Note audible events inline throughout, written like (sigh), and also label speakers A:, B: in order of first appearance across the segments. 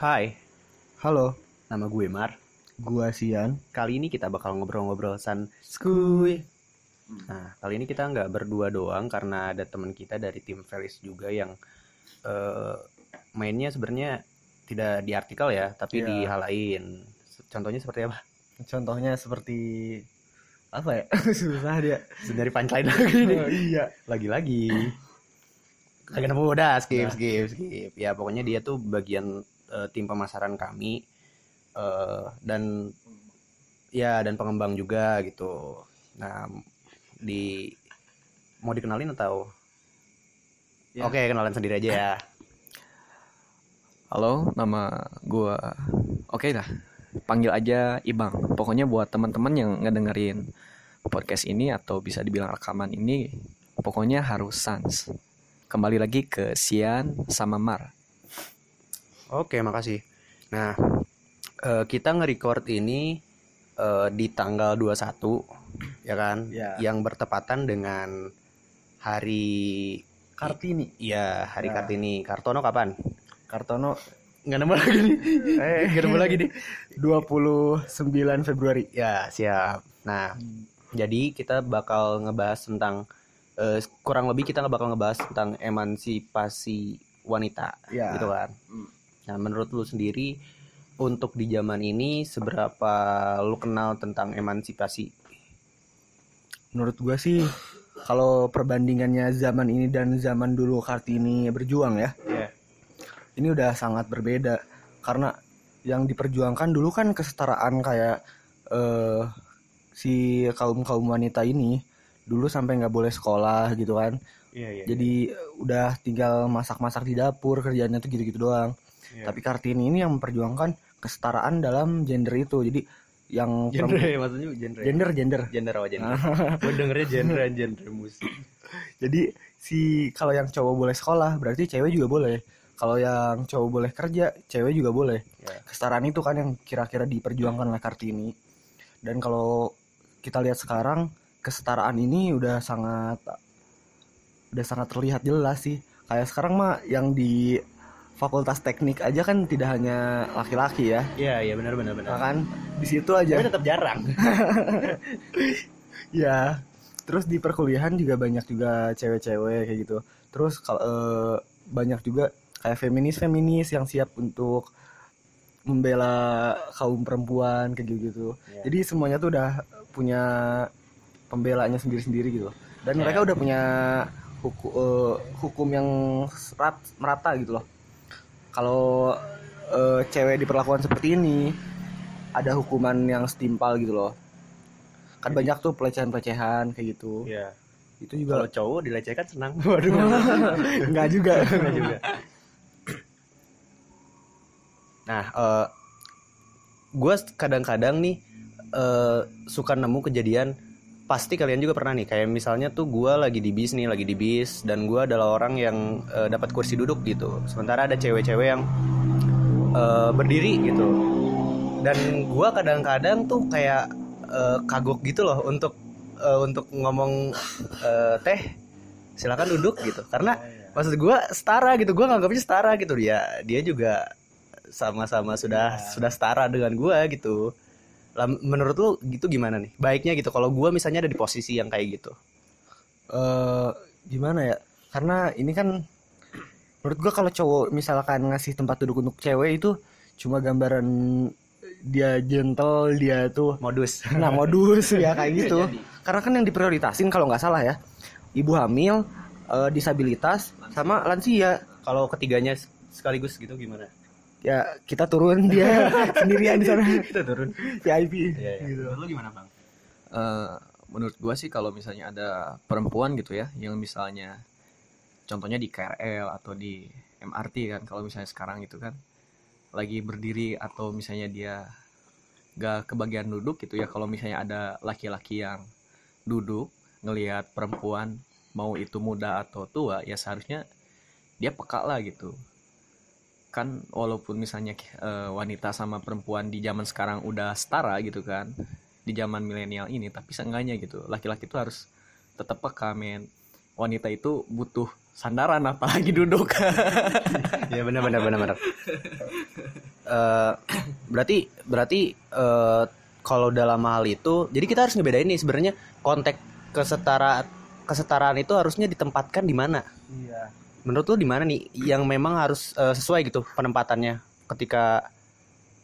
A: Hai,
B: Halo,
A: nama gue Mar.
B: gua Sian.
A: Kali ini kita bakal ngobrol-ngobrol san skuy. Nah, kali ini kita nggak berdua doang karena ada teman kita dari tim Felis juga yang eh, mainnya sebenarnya tidak di artikel ya, tapi
B: Iya.
A: di hal lain. Contohnya seperti apa?
B: Contohnya seperti apa ya? (laughs) Susah dia.
A: Dari punchline lagi nih.
B: Oh, iya.
A: Lagi-lagi. Kagak nemu udah skip skip skip. Ya pokoknya dia tuh bagian eh, tim pemasaran kami eh, dan ya dan pengembang juga gitu. Nah, di mau dikenalin atau
B: Ya.
A: Oke, kenalan sendiri aja ya.
C: Halo, nama gua Oke lah, panggil aja Ibang. Pokoknya buat teman-teman yang ngedengerin podcast ini atau bisa dibilang rekaman ini, pokoknya harus sans. Kembali lagi ke Sian sama Mar.
A: Oke, makasih. Nah, eh, kita nge-record ini eh, di tanggal 21 ya kan?
B: Ya.
A: Yang bertepatan dengan hari
B: Kartini.
A: Iya, hari
B: Ya.
A: Kartini. Kartono kapan?
B: Kartono
A: Nggak nemu lagi nih.
B: eh (laughs)
A: Nggak nemu lagi nih.
B: 29 Februari.
A: Ya, siap. Nah, jadi kita bakal ngebahas tentang eh, kurang lebih kita bakal ngebahas tentang emansipasi wanita,
B: Ya.
A: gitu kan.
C: Hmm.
A: Nah, menurut lu sendiri untuk di zaman ini seberapa lu kenal tentang emansipasi?
B: Menurut gua sih kalau perbandingannya zaman ini dan zaman dulu Kartini berjuang ya,
A: Iya.
B: ini udah sangat berbeda karena yang diperjuangkan dulu kan kesetaraan kayak eh si kaum kaum wanita ini dulu sampai nggak boleh sekolah gitu kan
A: Iya, iya.
B: jadi udah tinggal masak-masak di dapur kerjanya tuh gitu-gitu doang
A: Iya.
B: tapi kartini ini yang memperjuangkan kesetaraan dalam gender itu jadi yang
A: genre
B: perempu-
A: maksudnya genre.
B: gender gender
A: Gender apa gender? (laughs) Gue dengernya genre genre musik.
B: jadi si kalau yang cowok boleh sekolah berarti cewek juga boleh kalau yang cowok boleh kerja cewek juga boleh
A: Ya.
B: kesetaraan itu kan yang kira-kira diperjuangkan oleh kartini dan kalau kita lihat sekarang kesetaraan ini udah sangat udah sangat terlihat jelas sih kayak sekarang mah yang di fakultas teknik aja kan tidak hanya laki-laki ya
A: Iya, iya benar benar benar.
B: Nah kan di situ aja
A: Tapi tetap jarang. (laughs)
B: ya terus di perkuliahan juga banyak juga cewek-cewek kayak gitu terus kalau eh, banyak juga kayak feminis feminis yang siap untuk membela kaum perempuan kayak gitu
A: Iya.
B: jadi semuanya tuh udah punya pembelanya sendiri-sendiri gitu dan
A: Ya.
B: mereka udah punya hukum hukum yang serat, merata gitu loh kalau eh, cewek diperlakukan seperti ini ada hukuman yang setimpal gitu loh kan banyak tuh pelecehan-pelecehan kayak gitu
A: Iya.
B: itu
A: Kalau
B: juga
A: cowok dilecehkan senang. (laughs) Waduh. (laughs)
B: enggak juga
A: Enggak juga. Nah, eh gue kadang-kadang nih eh suka nemu kejadian pasti kalian juga pernah nih kayak misalnya tuh gue lagi di bis nih lagi di bis dan gue adalah orang yang eh, dapat kursi duduk gitu. Sementara ada cewek-cewek yang eh, berdiri gitu. Dan gue kadang-kadang tuh kayak eh, kagok gitu loh untuk eh, untuk ngomong eh, teh silakan duduk gitu. Karena maksud gue setara gitu gue nganggapnya setara gitu. Dia dia juga sama-sama sudah
B: Iya.
A: sudah setara dengan gue gitu menurut lu gitu gimana nih? Baiknya gitu kalau gue misalnya ada di posisi yang kayak gitu.
B: Eh gimana ya? Karena ini kan menurut gua kalau cowok misalkan ngasih tempat duduk untuk cewek itu cuma gambaran dia gentle dia tuh
A: modus. (laughs)
B: Nah modus ya kayak gitu. Karena kan yang diprioritasin kalau nggak salah ya ibu hamil eh, disabilitas sama lansia.
A: Kalau ketiganya sekaligus gitu gimana
B: ya kita turun dia (laughs) sendirian di sana.
A: Kita turun.
B: VIP
A: Iya, iya.
B: gitu.
A: Lu gimana bang?
C: Eh, menurut gua sih kalau misalnya ada perempuan gitu ya, yang misalnya contohnya di KRL atau di MRT kan, kalau misalnya sekarang itu kan lagi berdiri atau misalnya dia gak kebagian duduk gitu ya, kalau misalnya ada laki-laki yang duduk ngelihat perempuan mau itu muda atau tua ya seharusnya dia peka lah gitu kan walaupun misalnya eh, wanita sama perempuan di zaman sekarang udah setara gitu kan di zaman milenial ini tapi seenggaknya gitu laki-laki tuh harus tetap peka men. Wanita itu butuh sandaran apalagi (laughs) duduk.
A: Ya benar benar benar benar. Eh, berarti berarti eh, kalau dalam hal itu jadi kita harus ngebedain nih sebenarnya konteks kesetara kesetaraan itu harusnya ditempatkan di mana?
B: Iya.
A: Menurut lu di mana nih yang memang harus eh, sesuai gitu penempatannya ketika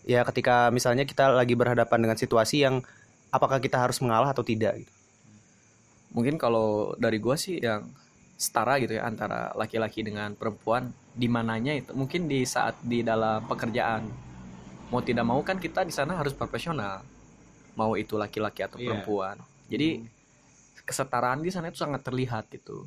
A: ya ketika misalnya kita lagi berhadapan dengan situasi yang apakah kita harus mengalah atau tidak gitu.
C: mungkin kalau dari gua sih yang setara gitu ya antara laki-laki dengan perempuan di mananya itu mungkin di saat di dalam pekerjaan mau tidak mau kan kita di sana harus profesional mau itu laki-laki atau
A: Iya.
C: perempuan jadi kesetaraan di sana itu sangat terlihat gitu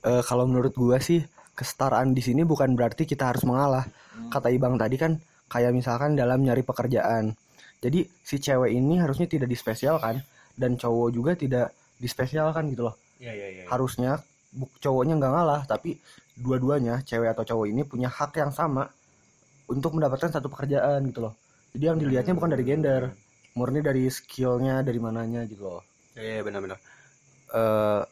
B: Eh, kalau menurut gua sih kesetaraan di sini bukan berarti kita harus mengalah. Kata Ibang tadi kan kayak misalkan dalam nyari pekerjaan. Jadi si cewek ini harusnya tidak dispesialkan dan cowok juga tidak dispesialkan gitu loh.
A: Iya iya iya.
B: Harusnya bu- cowoknya nggak ngalah tapi dua-duanya cewek atau cowok ini punya hak yang sama untuk mendapatkan satu pekerjaan gitu loh. Jadi yang dilihatnya bukan dari gender, murni dari skillnya dari mananya gitu loh.
A: Iya benar-benar. Eh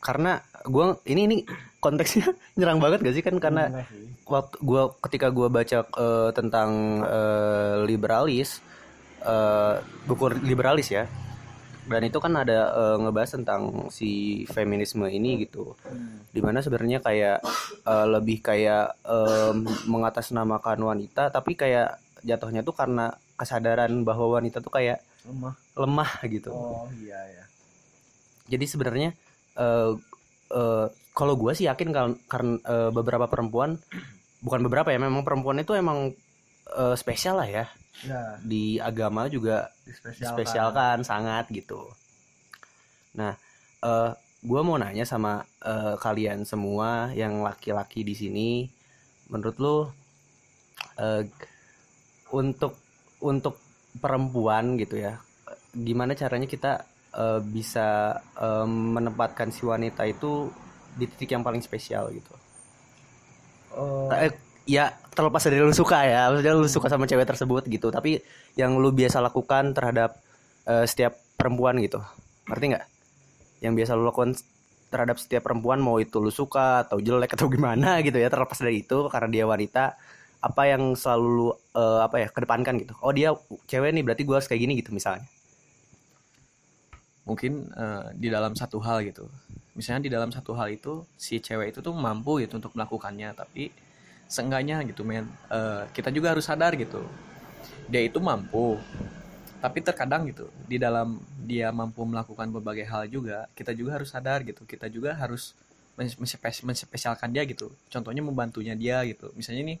A: karena gua ini ini konteksnya (laughs) nyerang banget gak sih? Kan karena waktu gua ketika gua baca eh, tentang eh, liberalis eh, buku liberalis ya. Dan itu kan ada eh, ngebahas tentang si feminisme ini gitu. Di mana sebenarnya kayak eh, lebih kayak em, mengatasnamakan wanita tapi kayak jatuhnya tuh karena kesadaran bahwa wanita tuh kayak
B: Lemah.
A: lemah gitu.
B: Oh iya ya.
A: jadi sebenarnya eh eh, kalau gue sih yakin kan karena eh, beberapa perempuan bukan beberapa ya memang perempuan itu emang eh, spesial lah ya.
B: Ya,
A: di agama juga
B: dispesialkan.
A: spesialkan sangat gitu. Nah eh gue mau nanya sama eh, kalian semua yang laki-laki di sini menurut lu eh, untuk untuk perempuan gitu ya gimana caranya kita eh, bisa eh, menempatkan si wanita itu di titik yang paling spesial gitu.
B: Oh,
A: Eh, ya terlepas dari lu suka ya maksudnya lu suka sama cewek tersebut gitu tapi yang lu biasa lakukan terhadap eh, setiap perempuan gitu ngerti nggak? Yang biasa lu lakukan terhadap setiap perempuan mau itu lu suka atau jelek atau gimana (laughs) gitu ya terlepas dari itu karena dia wanita apa yang selalu lu eh, apa ya kedepankan gitu. Oh dia cewek nih berarti gue harus kayak gini gitu misalnya
C: mungkin eh, di dalam satu hal gitu. Misalnya di dalam satu hal itu si cewek itu tuh mampu gitu untuk melakukannya tapi seenggaknya gitu men eh, kita juga harus sadar gitu. Dia itu mampu tapi terkadang gitu di dalam dia mampu melakukan berbagai hal juga kita juga harus sadar gitu. Kita juga harus men- menspes- menspesialkan dia gitu. Contohnya membantunya dia gitu. Misalnya nih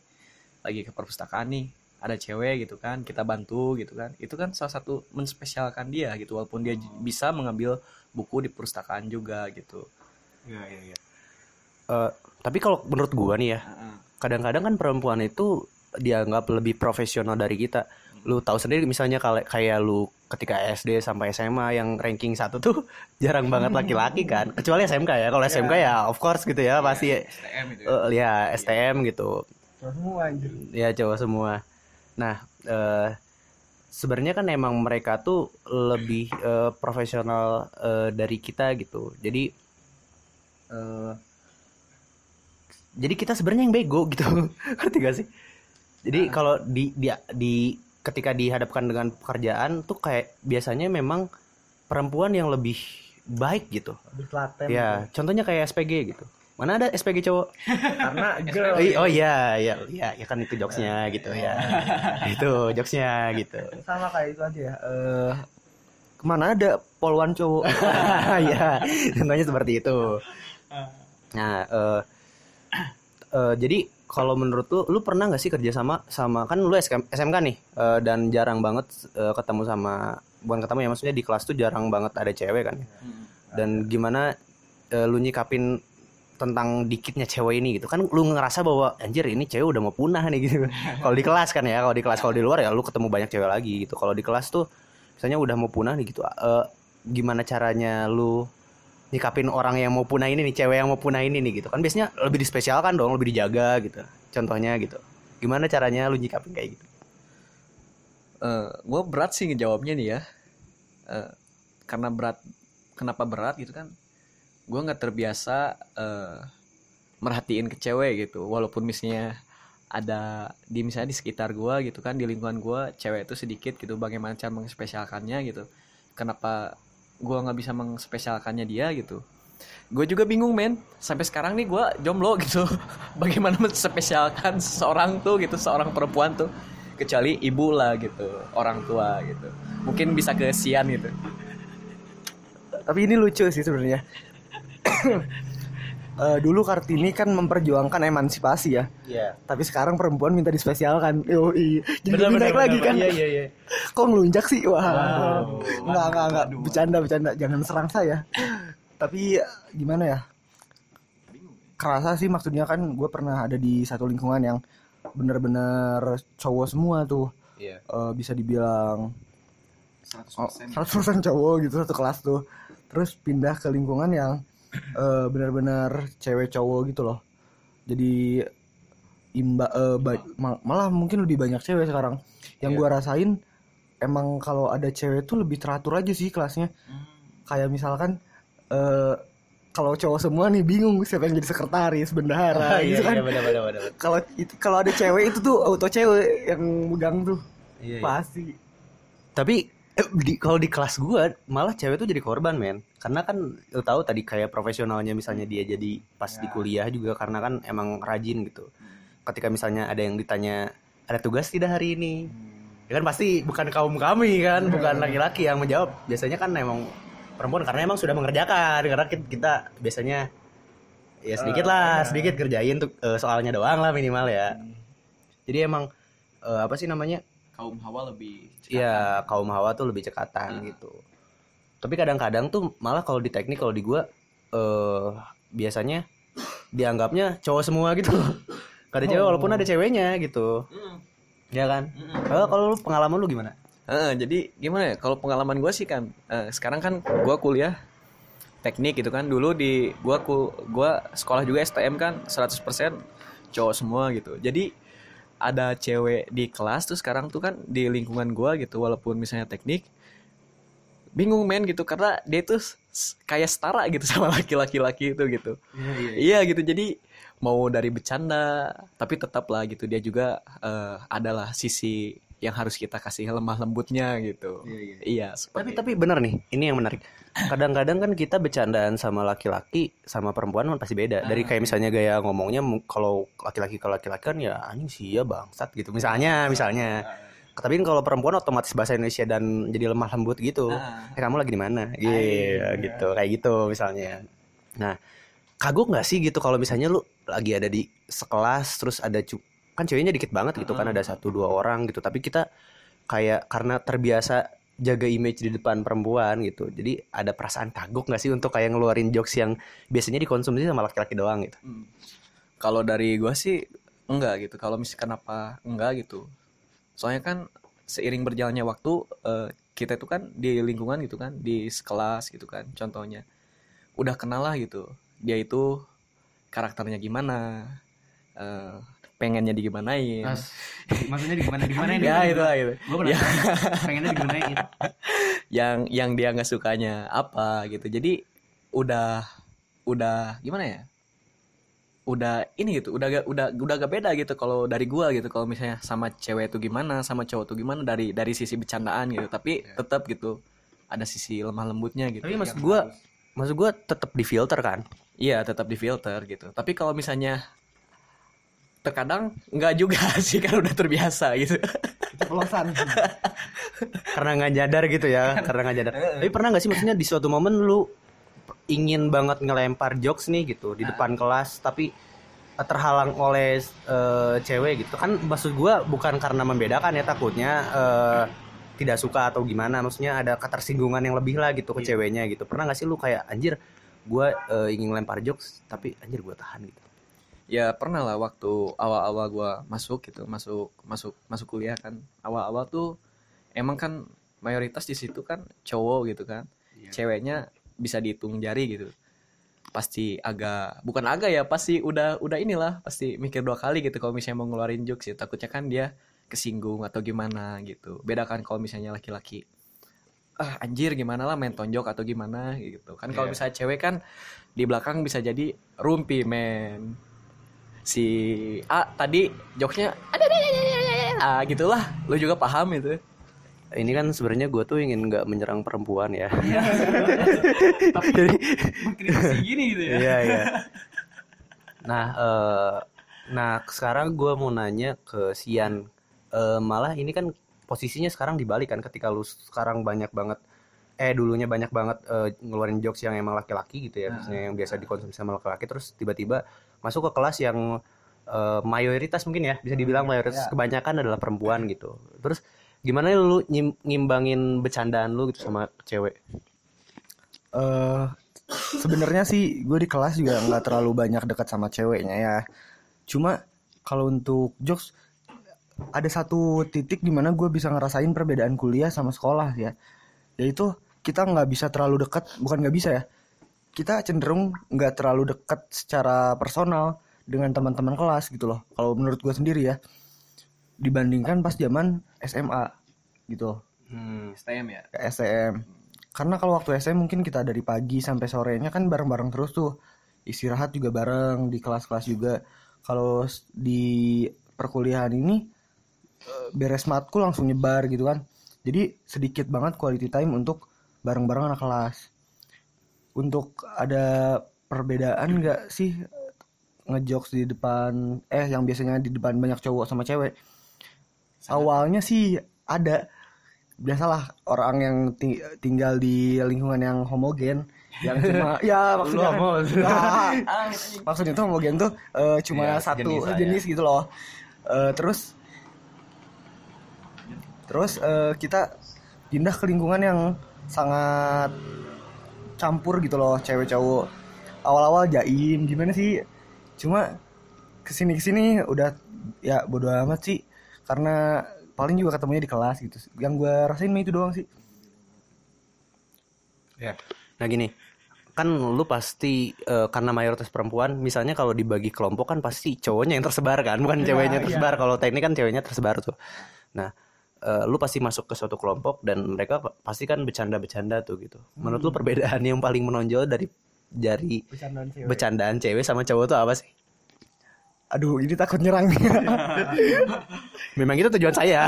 C: lagi ke perpustakaan nih ada cewek gitu kan kita bantu gitu kan itu kan salah satu menspesialkan dia gitu walaupun dia bisa mengambil buku di perpustakaan juga gitu
A: Eh, tapi kalau menurut gua nih ya kadang-kadang kan perempuan itu dianggap lebih profesional dari kita. Lu tahu sendiri misalnya kalau kayak lu ketika SD sampai SMA yang ranking satu tuh (laughs) jarang banget laki-laki kan. Kecuali SMK ya. Kalau SMK ya of course gitu ya pasti
C: STM itu
A: eh, ya STM gitu.
B: semua anjir.
A: Ya cowok semua. Nah, eh sebenarnya kan emang mereka tuh lebih eh, profesional eh, dari kita gitu. Jadi eh jadi kita sebenarnya yang bego gitu. (laughs) Ngerti gak sih? Jadi kalau di di di ketika dihadapkan dengan pekerjaan tuh kayak biasanya memang perempuan yang lebih baik gitu.
B: Lebih telaten.
A: Ya, contohnya kayak SPG gitu. Mana ada SPG cowok? (laughs)
B: Karena girl.
A: Oh, i- oh iya, iya, iya, ya kan itu jokesnya gitu ya. (laughs) itu jokesnya gitu.
B: sama kayak itu aja ya. Eh ke mana ada polwan cowok? (laughs)
A: ya, contohnya seperti itu. Nah, eh eh, jadi kalau menurut lu, lu pernah nggak sih kerja sama sama kan lu SK SMK nih eh, dan jarang banget eh, ketemu sama bukan ketemu ya maksudnya di kelas tuh jarang banget ada cewek kan. Dan gimana eh, lu nyikapin tentang dikitnya cewek ini gitu. Kan lu ngerasa bahwa anjir ini cewek udah mau punah nih gitu. (laughs) Kalau di kelas kan ya kalau di kelas kalau di luar ya lu ketemu banyak cewek lagi gitu. Kalau di kelas tuh misalnya udah mau punah nih gitu eh, gimana caranya lu nyikapin orang yang mau punah ini nih cewek yang mau punah ini nih gitu. Kan biasanya lebih dispesialkan dong lebih dijaga gitu contohnya gitu. Gimana caranya lu nyikapin kayak gitu?
C: Gue berat sih ngejawabnya nih ya. Eh, karena berat kenapa berat gitu kan gue nggak terbiasa eh, merhatiin ke cewek gitu. Walaupun misalnya ada di misalnya di sekitar gue gitu kan di lingkungan gue cewek itu sedikit gitu bagaimana cara mengspesialkannya gitu. Kenapa gue nggak bisa mengspesialkannya dia gitu? Gue juga bingung men. Sampai sekarang nih gue jomblo (laughs) gitu. Bagaimana menspesialkan seseorang tuh gitu seorang perempuan tuh. Kecuali ibu lah gitu orang tua gitu. Mungkin bisa ke Sian gitu.
B: Tapi ini lucu sih sebenarnya. (laughs) Eh, dulu Kartini kan memperjuangkan emansipasi ya.
A: Iya.
B: Tapi sekarang perempuan minta dispesialkan. Yoi. Jadi lebih naik lagi kan.
A: Iya iya iya. (laughs)
B: Kok ngelunjak sih? Wah.
A: Wow.
B: Enggak, enggak, enggak. Bercanda, bercanda. Jangan serang saya. Tapi gimana ya? Kerasa sih maksudnya kan gue pernah ada di satu lingkungan yang bener-bener cowok semua tuh.
A: Iya.
B: Eh, bisa dibilang
C: 100%
B: oh, 100% cowok gitu satu kelas tuh. Terus pindah ke lingkungan yang eh, benar-benar cewek cowok gitu loh. Jadi imba eh, ba- mal- malah mungkin lebih banyak cewek sekarang. Yang
A: Iya.
B: gua rasain emang kalau ada cewek tuh lebih teratur aja sih kelasnya. Kayak misalkan eh kalau cowok semua nih bingung siapa yang jadi sekretaris, bendahara (laughs)
A: iya
B: gitu kan.
A: iya benar benar benar.
B: Kalau itu kalau ada cewek itu tuh auto cewek yang megang tuh.
A: Iya, iya.
B: Pasti.
A: Tapi eh, di, kalau di kelas gua malah cewek tuh jadi korban men. Karena kan lu tahu tadi kayak profesionalnya misalnya dia jadi pas di kuliah juga karena kan emang rajin gitu. Ketika misalnya ada yang ditanya ada tugas tidak hari ini? Ya kan pasti bukan kaum kami kan? Bukan laki-laki yang menjawab. Biasanya kan emang perempuan karena emang sudah mengerjakan. Karena kita, kita biasanya ya sedikit lah sedikit kerjain tuh eh, soalnya doang lah minimal ya. Jadi emang eh, apa sih namanya
C: kaum hawa lebih
A: Iya, kaum hawa tuh lebih cekatan gitu. Tapi kadang-kadang tuh malah kalau di teknik kalau di gua eh biasanya dianggapnya cowok semua gitu. Gak ada cewek walaupun ada ceweknya gitu. Ya kan? Kalau kalau lu pengalaman lu gimana?
C: Heeh, jadi gimana ya kalau pengalaman gue sih kan eh, sekarang kan gue kuliah teknik gitu kan dulu di gua ku gua sekolah juga STM kan 100% cowok semua gitu jadi ada cewek di kelas tuh sekarang tuh kan di lingkungan gua gitu walaupun misalnya teknik bingung men gitu karena dia tuh kayak setara gitu (laughs) sama laki-laki laki itu gitu. Iya gitu jadi mau dari bercanda tapi tetap lah gitu dia juga eh, adalah sisi yang harus kita kasih lemah lembutnya gitu. Iya
A: Tapi
C: seperti
A: tapi benar nih, ini yang menarik. Kadang-kadang kan kita bercandaan sama laki-laki sama perempuan kan pasti beda. Dari kayak misalnya gaya ngomongnya kalau laki-laki ke laki-laki kan ya anjing sih ya bangsat gitu. Misalnya, misalnya. Tapi kan kalau perempuan otomatis bahasa Indonesia dan jadi lemah lembut gitu. Eh kamu lagi di mana? Iya, gitu. Kayak gitu misalnya. Nah, kagok nggak sih gitu kalau misalnya lu lagi ada di sekelas terus ada cu- kan ceweknya dikit banget gitu kan ada satu dua orang gitu tapi kita kayak karena terbiasa jaga image di depan perempuan gitu jadi ada perasaan kagok nggak sih untuk kayak ngeluarin jokes yang biasanya dikonsumsi sama laki-laki doang gitu
C: Hmm. Kalau dari gua sih enggak gitu. Kalau misalkan apa enggak gitu. Soalnya kan seiring berjalannya waktu eh, kita itu kan di lingkungan gitu kan, di sekelas gitu kan. Contohnya udah kenal lah gitu. Dia itu karakternya gimana, eh, pengennya digimanain.
A: maksudnya di gimana (laughs) di
C: ya itu lah gitu.
A: gue
C: Ya,
A: pengennya di gimana (laughs)
C: yang yang dia nggak sukanya apa gitu. Jadi udah udah gimana ya? udah ini gitu udah gak udah udah gak beda gitu kalau dari gua gitu. Kalau misalnya sama cewek itu gimana sama cowok tuh gimana dari dari sisi bercandaan gitu. Tapi tetap gitu ada sisi lemah lembutnya gitu.
A: Tapi maksud gue maksud gue tetap di filter kan?
C: Iya tetap di filter gitu. Tapi kalau misalnya terkadang nggak juga (laughs) sih kan udah terbiasa gitu.
B: Ceplosan. (laughs)
A: karena nggak nyadar gitu ya karena nggak nyadar. Tapi pernah nggak sih maksudnya di suatu momen lu ingin banget ngelempar jokes nih gitu di depan kelas tapi eh, terhalang oleh eh, cewek gitu? Kan maksud gua bukan karena membedakan ya takutnya eh, tidak suka atau gimana. Maksudnya ada ketersinggungan yang lebih lah gitu ke ceweknya gitu. Pernah nggak sih lu kayak anjir gua eh, ingin ngelempar jokes tapi anjir gua tahan gitu
C: ya pernah lah waktu awal-awal gua masuk gitu masuk masuk masuk kuliah kan. Awal-awal tuh emang kan mayoritas di situ kan cowok gitu kan. Ceweknya bisa dihitung jari gitu. Pasti agak bukan agak ya pasti udah udah inilah pasti mikir dua kali gitu kalau misalnya mau ngeluarin jokes ya. Takutnya kan dia kesinggung atau gimana gitu. Beda kan kalau misalnya laki-laki ah anjir gimana lah main tonjok atau gimana? gitu. Kan kalau
A: Iya.
C: misalnya cewek kan di belakang bisa jadi rumpi men si A tadi jokesnya ada ada ada ada ada ah gitulah. Lu juga paham itu.
A: Ini kan sebenarnya gue tuh ingin nggak menyerang perempuan ya. (laughs)
C: Tapi mengkritisi gini gitu ya.
A: Iya iya. Nah eh, nah sekarang gue mau nanya ke Sian. Eh, malah ini kan posisinya sekarang dibalik kan ketika lu sekarang banyak banget eh dulunya banyak banget eh, ngeluarin jokes yang emang laki-laki gitu ya maksudnya yang biasa dikonsumsi sama laki-laki terus tiba-tiba masuk ke kelas yang eh, mayoritas mungkin ya bisa dibilang mayoritas kebanyakan adalah perempuan gitu. Terus gimana lu nyim- ngimbangin bercandaan lu gitu sama cewek?
B: Eh sebenarnya sih gue di kelas juga nggak terlalu banyak dekat sama ceweknya ya. Cuma kalau untuk jokes ada satu titik di mana gue bisa ngerasain perbedaan kuliah sama sekolah ya. Yaitu kita nggak bisa terlalu dekat bukan nggak bisa ya kita cenderung nggak terlalu dekat secara personal dengan teman-teman kelas gitu loh. Kalau menurut gue sendiri ya dibandingkan pas zaman SMA gitu
A: hmm.
C: STM ya?
B: Ke STM karena kalau waktu SM mungkin kita dari pagi sampai sorenya kan bareng-bareng terus tuh. Istirahat juga bareng di kelas-kelas juga. Kalau di perkuliahan ini eh, beres matkul langsung nyebar gitu kan. Jadi sedikit banget quality time untuk bareng-bareng anak kelas untuk ada perbedaan nggak sih ngejokes di depan eh yang biasanya di depan banyak cowok sama cewek? Awalnya sih ada. Biasalah orang yang ti- tinggal di lingkungan yang homogen yang (laughs) cuma ya maksudnya
A: homo. (laughs)
B: Nah, maksudnya tuh homogen tuh eh, cuma
A: Iya,
B: satu
A: sejenis
B: jenis,
A: ya.
B: gitu loh. Eh, terus terus eh, kita pindah ke lingkungan yang sangat campur gitu loh cewek cowok. Awal-awal jaim gimana sih? Cuma ke sini ke sini udah ya bodo amat sih. Karena paling juga ketemunya di kelas gitu. Yang gue rasain itu doang sih.
A: Ya. Nah gini, kan lu pasti eh, karena mayoritas perempuan, misalnya kalau dibagi kelompok kan pasti cowoknya yang tersebar kan, bukan ceweknya tersebar. Kalau teknik kan ceweknya tersebar tuh. Nah, eh, lu pasti masuk ke suatu kelompok dan mereka pa- pasti kan bercanda-bercanda tuh gitu. Menurut lu perbedaan yang paling menonjol dari dari bercandaan cewek? sama cowok tuh apa sih?
B: aduh ini takut nyerang nih. (laughs)
A: Memang itu tujuan saya.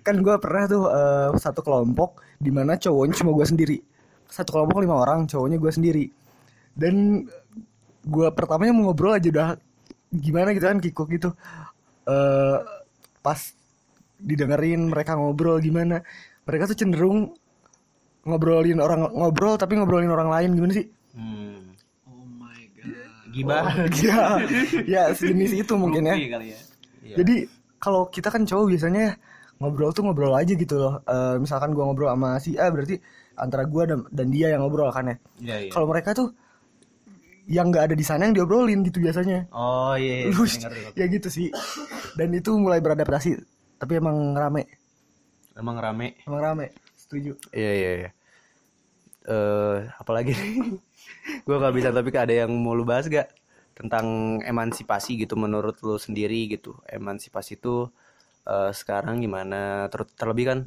B: kan gue pernah tuh eh, satu kelompok di mana cowoknya cuma gue sendiri. Satu kelompok lima orang cowoknya gue sendiri. Dan gue pertamanya mau ngobrol aja udah gimana gitu kan kikuk gitu eh pas didengerin mereka ngobrol gimana mereka tuh cenderung ngobrolin orang ngobrol tapi ngobrolin orang lain gimana sih
A: Hmm.
C: oh my god
A: Gibah.
B: ya ya sejenis itu mungkin ya
C: kali ya
A: Iya.
B: Jadi kalau kita kan cowok biasanya ngobrol tuh ngobrol aja gitu loh. Eh, misalkan gua ngobrol sama si A berarti antara gua dan, dan dia yang ngobrol kan ya.
A: Iya, iya.
B: Kalau mereka tuh yang nggak ada di sana yang diobrolin gitu biasanya.
A: Oh iya, iya.
B: Lu-
A: ngerti.
B: ya gitu sih. Dan itu mulai beradaptasi. Tapi emang rame,
A: Emang rame.
B: emang rame. Setuju.
A: Iya iya iya. Eh apalagi (laughs) gue gak bisa tapi ada yang mau lu bahas gak tentang emansipasi gitu menurut lu sendiri gitu. Emansipasi itu eh, sekarang gimana? Ter- terlebih kan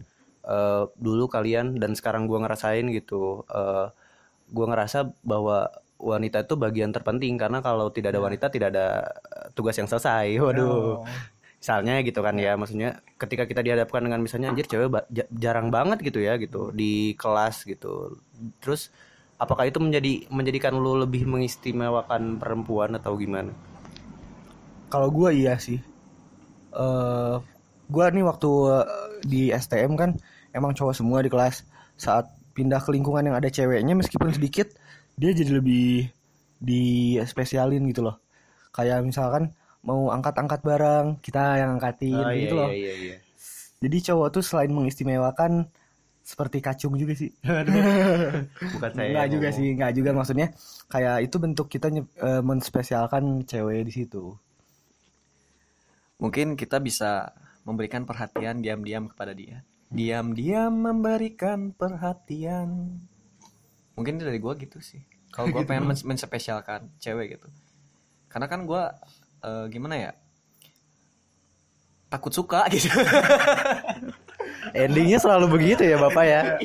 A: eh, dulu kalian dan sekarang gua ngerasain gitu. eh gua ngerasa bahwa wanita itu bagian terpenting karena kalau tidak ada wanita tidak ada eh, tugas yang selesai. (laughs) Waduh. Misalnya gitu kan ya, maksudnya ketika kita dihadapkan dengan misalnya anjir cewek jarang banget gitu ya gitu di kelas gitu. Terus apakah itu menjadi menjadikan lu lebih mengistimewakan perempuan atau gimana?
B: Kalau gua iya sih. eh gua nih waktu eh, di STM kan emang cowok semua di kelas. Saat pindah ke lingkungan yang ada ceweknya meskipun sedikit, dia jadi lebih di spesialin gitu loh. Kayak misalkan mau angkat-angkat barang, kita yang angkatin gitu loh.
A: iya iya.
B: Jadi cowok tuh selain mengistimewakan seperti kacung juga sih. (laughs)
A: Bukan saya.
B: Enggak
A: yang
B: juga
A: ngomong.
B: sih, enggak juga maksudnya kayak itu bentuk kita eh, menspesialkan cewek di situ.
C: mungkin kita bisa memberikan perhatian diam-diam kepada dia diam-diam memberikan perhatian mungkin dari gua gitu sih. Kalau (laughs) gua pengen men- menspesialkan cewek gitu. Karena kan gua eh, gimana ya? Takut suka (laughs) gitu.
A: Endingnya selalu begitu ya bapak ya. (laughs)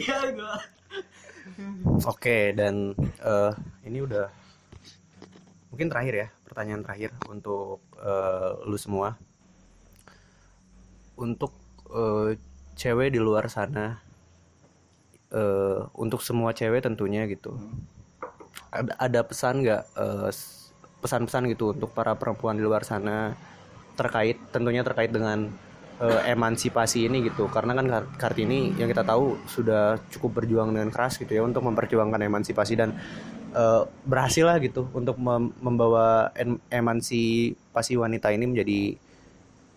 A: Oke dan eh, ini udah mungkin terakhir ya pertanyaan terakhir untuk eh, lu semua. Untuk eh, cewek di luar sana, eh, untuk semua cewek tentunya gitu. Ada, ada pesan nggak s- pesan-pesan gitu untuk para perempuan di luar sana terkait tentunya terkait dengan eh, emansipasi ini gitu karena kan Kar- Kartini yang kita tahu sudah cukup berjuang dengan keras gitu ya untuk memperjuangkan emansipasi dan eh, berhasil lah gitu untuk mem- membawa em- emansipasi wanita ini menjadi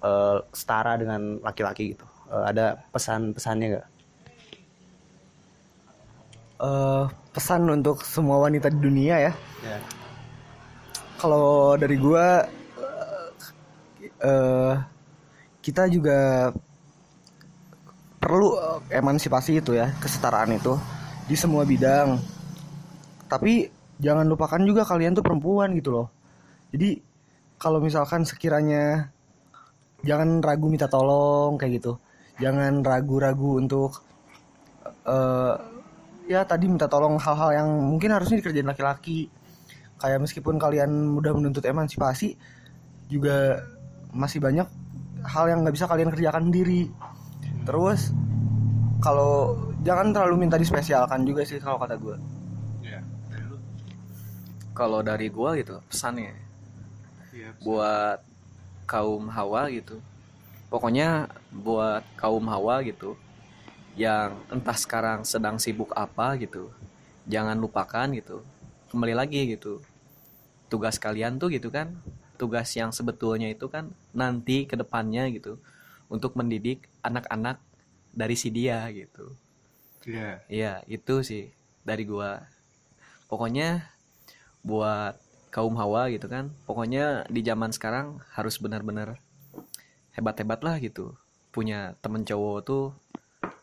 A: eh, setara dengan laki-laki gitu Eh, ada pesan-pesannya nggak?
B: Eh, pesan untuk semua wanita di dunia ya. Kalau dari gua eh kita juga perlu emansipasi itu ya kesetaraan itu di semua bidang. Tapi jangan lupakan juga kalian tuh perempuan gitu loh. Jadi kalau misalkan sekiranya jangan ragu minta tolong kayak gitu. Jangan ragu-ragu untuk eh ya tadi minta tolong hal-hal yang mungkin harusnya dikerjain laki-laki. Kayak meskipun kalian udah menuntut emansipasi juga masih banyak hal yang nggak bisa kalian kerjakan sendiri. Terus kalau jangan terlalu minta dispesialkan juga sih kalau kata gue
C: kalau dari gua gitu pesannya buat kaum hawa gitu. Pokoknya buat kaum hawa gitu yang entah sekarang sedang sibuk apa gitu jangan lupakan gitu kembali lagi gitu tugas kalian tuh gitu kan tugas yang sebetulnya itu kan nanti ke depannya gitu untuk mendidik anak-anak dari si dia gitu
D: Iya.
C: Iya, itu sih dari gua. Pokoknya buat kaum hawa gitu kan. Pokoknya di zaman sekarang harus benar-benar hebat-hebat lah gitu. Punya temen cowok tuh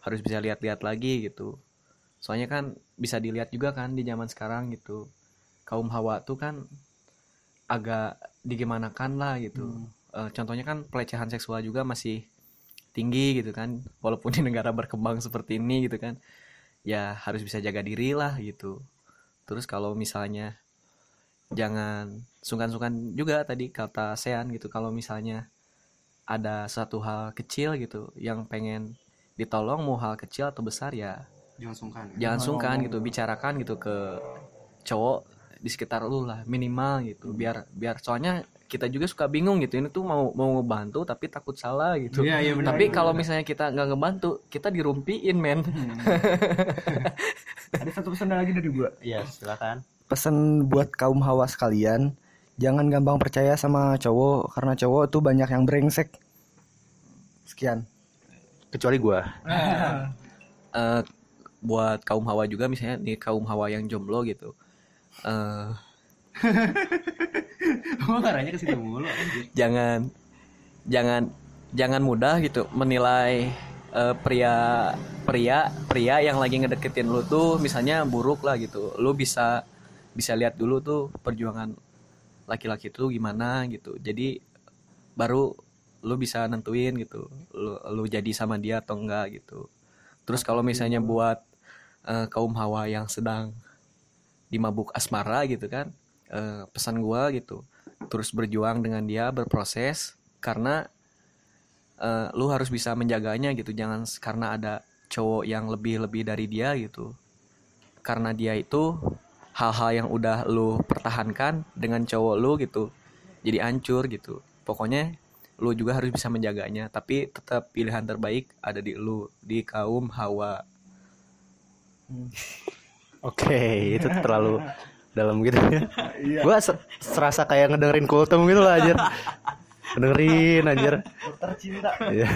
C: harus bisa lihat-lihat lagi gitu. Soalnya kan bisa dilihat juga kan di zaman sekarang gitu. Kaum hawa tuh kan agak digimanakan lah gitu. Eh, contohnya kan pelecehan seksual juga masih tinggi gitu kan walaupun di negara berkembang seperti ini gitu kan ya harus bisa jaga diri lah gitu terus kalau misalnya jangan sungkan-sungkan juga tadi kata Sean gitu kalau misalnya ada satu hal kecil gitu yang pengen ditolong mau hal kecil atau besar ya.
D: Jangan sungkan. ya.
C: jangan sungkan gitu. Bicarakan gitu ke cowok di sekitar lu lah minimal gitu. Biar biar soalnya kita juga suka bingung gitu. Ini tuh mau mau ngebantu tapi takut salah gitu.
D: Iya, iya benar.
C: tapi kalau misalnya kita nggak ngebantu kita dirumpiin men. (laughs)
B: Ada satu pesan lagi dari gue
A: Iya silakan.
B: pesan buat kaum hawa sekalian jangan gampang percaya sama cowok karena cowok tuh banyak yang brengsek. Sekian
A: Kecuali gua.
C: Eh, buat kaum hawa juga misalnya nih kaum hawa yang jomblo gitu. Eh (laughs)
D: Gua ngaranya ke situ mulu
C: jangan jangan jangan mudah gitu menilai eh, pria pria pria yang lagi ngedeketin lu tuh misalnya buruk lah gitu. Lu bisa bisa lihat dulu tuh perjuangan laki-laki tuh gimana gitu. Jadi baru lu bisa nentuin gitu lu, lu jadi sama dia atau enggak gitu. Terus kalau misalnya buat eh, kaum hawa yang sedang di mabuk asmara gitu kan eh, pesan gua gitu terus berjuang dengan dia berproses karena eh, lu harus bisa menjaganya gitu. Jangan karena ada cowok yang lebih lebih dari dia gitu. Karena dia itu hal-hal yang udah lu pertahankan dengan cowok lu gitu jadi hancur gitu. Pokoknya lu juga harus bisa menjaganya tapi tetap pilihan terbaik ada di lu di kaum hawa
A: Oke, itu terlalu dalam gitu ya. Gua se- serasa kayak ngedengerin kultum gitu lah anjir. Dengerin anjir.
B: tercinta
A: Iya.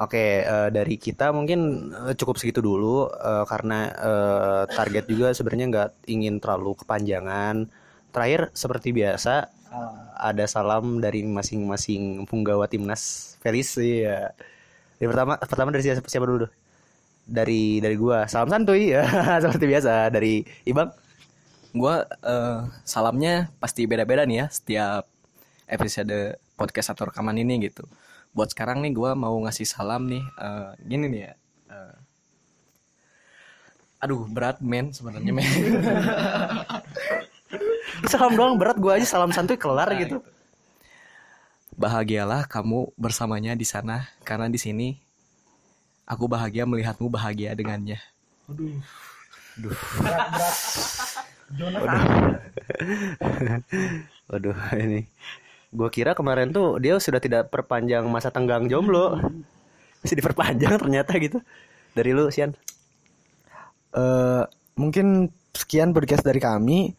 A: Oke, eh, dari kita mungkin eh, cukup segitu dulu eh, karena eh, target juga sebenarnya nggak ingin terlalu kepanjangan. Terakhir seperti biasa ada salam dari masing-masing punggawa timnas Felis ya. Dari pertama pertama dari siapa, siapa dulu? Dari dari gua. Salam santuy ya (laughs) seperti biasa dari Ibang.
C: gua eh, salamnya pasti beda-beda nih ya setiap episode podcast atau rekaman ini gitu buat sekarang nih gue mau ngasih salam nih eh, gini nih ya eh, aduh berat men sebenarnya men (laughs)
A: salam doang berat gue aja salam santuy kelar
C: Nah,
A: gitu.
C: bahagialah kamu bersamanya di sana karena di sini aku bahagia melihatmu bahagia dengannya. (laughs)
A: Waduh. ini. Gue kira kemarin tuh dia sudah tidak perpanjang masa tenggang jomblo. Masih diperpanjang ternyata gitu. Dari lu Sian.
B: Eh, mungkin sekian podcast dari kami.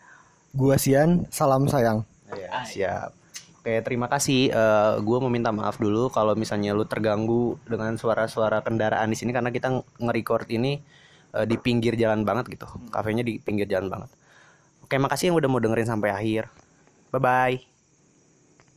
B: Gua Sian, salam sayang.
A: Ya, siap. Oke terima kasih. Eh Gue mau minta maaf dulu Kalau misalnya lu terganggu dengan suara-suara kendaraan di sini Karena kita nge-record ini eh, di pinggir jalan banget gitu. Kafenya di pinggir jalan banget. Oke makasih yang udah mau dengerin sampai akhir. Bye-bye